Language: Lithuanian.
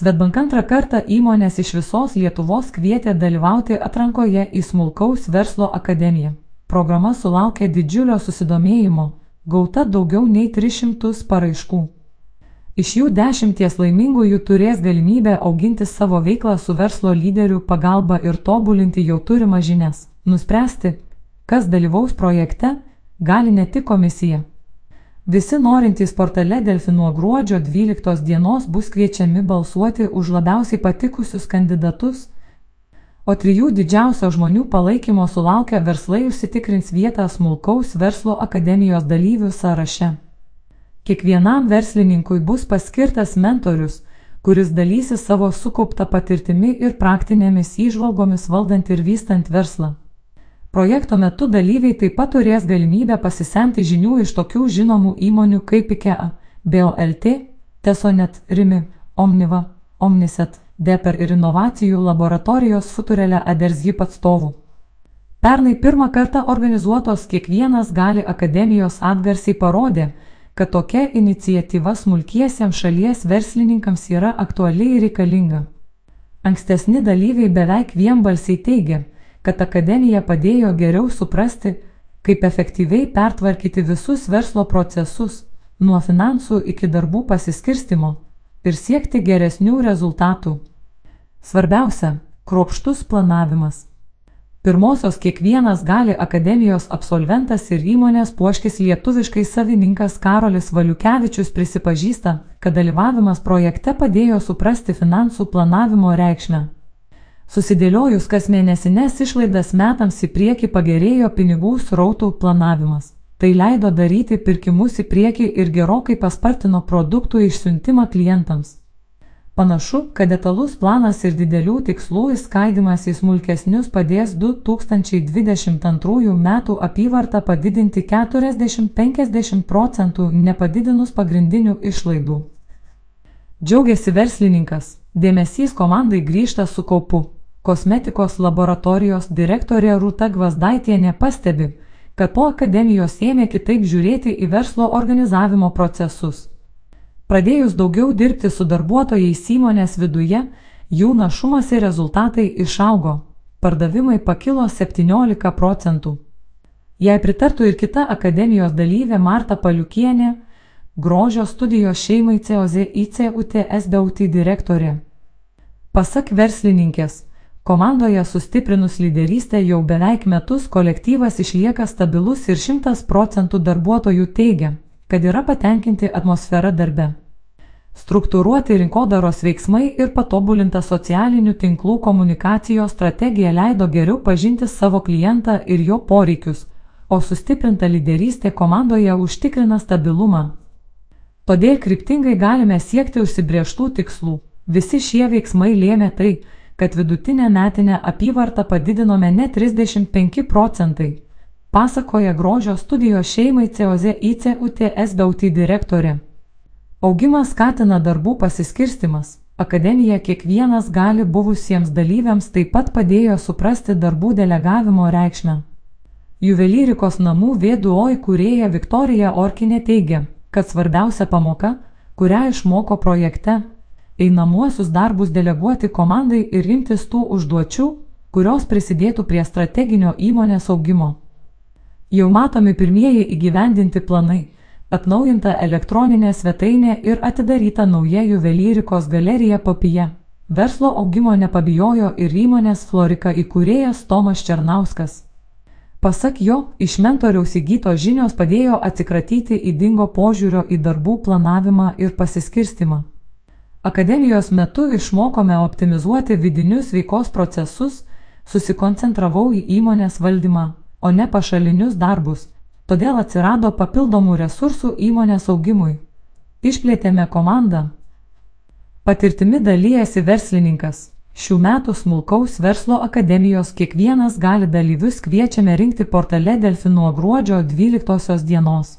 Svetbank antrą kartą įmonės iš visos Lietuvos kvietė dalyvauti atrankoje į smulkaus verslo akademiją. Programa sulaukė didžiulio susidomėjimo, gauta daugiau nei 300 paraiškų. Iš jų dešimties laimingųjų turės galimybę auginti savo veiklą su verslo lyderių pagalba ir tobulinti jau turimas žinias. Nuspręsti, kas dalyvaus projekte, gali ne tik komisija. Visi norintys portale Delfi nuo gruodžio 12 dienos bus kviečiami balsuoti už labiausiai patikusius kandidatus, o trijų didžiausio žmonių palaikymo sulaukę verslai užsitikrins vietą smulkaus verslo akademijos dalyvių sąraše. Kiekvienam verslininkui bus paskirtas mentorius, kuris dalysis savo sukauptą patirtimi ir praktinėmis įžvalgomis valdant ir vystant verslą. Projekto metu dalyviai taip pat turės galimybę pasisemti žinių iš tokių žinomų įmonių kaip IKEA, BOLT, Tesonet, Rimi, Omniva, Omniset, Deper ir inovacijų laboratorijos Futurelė Adersgyp atstovų. Pernai pirmą kartą organizuotos kiekvienas gali akademijos atgarsiai parodė, kad tokia iniciatyva smulkiesiems šalies verslininkams yra aktuali ir reikalinga. Ankstesni dalyviai beveik vienbalsiai teigia, kad akademija padėjo geriau suprasti, kaip efektyviai pertvarkyti visus verslo procesus, nuo finansų iki darbų pasiskirstimo ir siekti geresnių rezultatų. Svarbiausia - kruopštus planavimas. Pirmosios kiekvienas gali akademijos absolventas ir įmonės puoškis lietuviškai savininkas Karolis Valiukevičius prisipažįsta, kad dalyvavimas projekte padėjo suprasti finansų planavimo reikšmę. Susidėliojus kas mėnesinės išlaidas metams į priekį pagerėjo pinigų srautų planavimas. Tai leido daryti pirkimus į priekį ir gerokai paspartino produktų išsiuntimą klientams. Panašu, kad detalus planas ir didelių tikslų įskaidimas į smulkesnius padės 2022 metų apyvartą padidinti 40-50 procentų nepadidinus pagrindinių išlaidų. Džiaugiasi verslininkas, dėmesys komandai grįžta su kaupu. Kosmetikos laboratorijos direktorė Rūta Gvazdaitienė pastebi, kad po akademijos ėmė kitaip žiūrėti į verslo organizavimo procesus. Pradėjus daugiau dirbti su darbuotojais įmonės viduje, jų našumas ir rezultatai išaugo, pardavimai pakilo 17 procentų. Jei pritartų ir kita akademijos dalyvė Marta Paliukienė, grožio studijos šeimai COZ ICUTS BUT direktorė. Pasak verslininkės, Komandoje sustiprinus lyderystę jau beveik metus kolektyvas išlieka stabilus ir šimtas procentų darbuotojų teigia, kad yra patenkinti atmosfera darbe. Struktūruoti rinkodaros veiksmai ir patobulinta socialinių tinklų komunikacijos strategija leido geriau pažinti savo klientą ir jo poreikius, o sustiprinta lyderystė komandoje užtikrina stabilumą. Todėl kryptingai galime siekti užsibrieštų tikslų. Visi šie veiksmai lėmė tai, kad vidutinę metinę apyvartą padidinome ne 35 procentai, pasakoja grožio studijos šeimai COZ ICUTS BAUT direktorė. Augimas skatina darbų pasiskirstimas. Akademija kiekvienas gali buvusiems dalyviams taip pat padėjo suprasti darbų delegavimo reikšmę. Juvelyrikos namų vėduo įkūrėja Viktorija Orkinė teigia, kad svarbiausia pamoka, kurią išmoko projekte, einamuosius darbus deleguoti komandai ir imtis tų užduočių, kurios prisidėtų prie strateginio įmonės augimo. Jau matomi pirmieji įgyvendinti planai - atnaujinta elektroninė svetainė ir atidaryta nauja juvelyrikos galerija Popija. Verslo augimo nepabijojo ir įmonės Florika įkūrėjas Tomas Černauskas. Pasak jo, iš mentoriaus įgytos žinios padėjo atsikratyti įdingo požiūrio į darbų planavimą ir pasiskirstimą. Akademijos metu išmokome optimizuoti vidinius veikos procesus, susikoncentravau į įmonės valdymą, o ne pašalinius darbus, todėl atsirado papildomų resursų įmonės augimui. Išplėtėme komandą. Patirtimi dalyjasi verslininkas. Šių metų smulkaus verslo akademijos kiekvienas gali dalyvius kviečiame rinkti portale Delfi nuo gruodžio 12 dienos.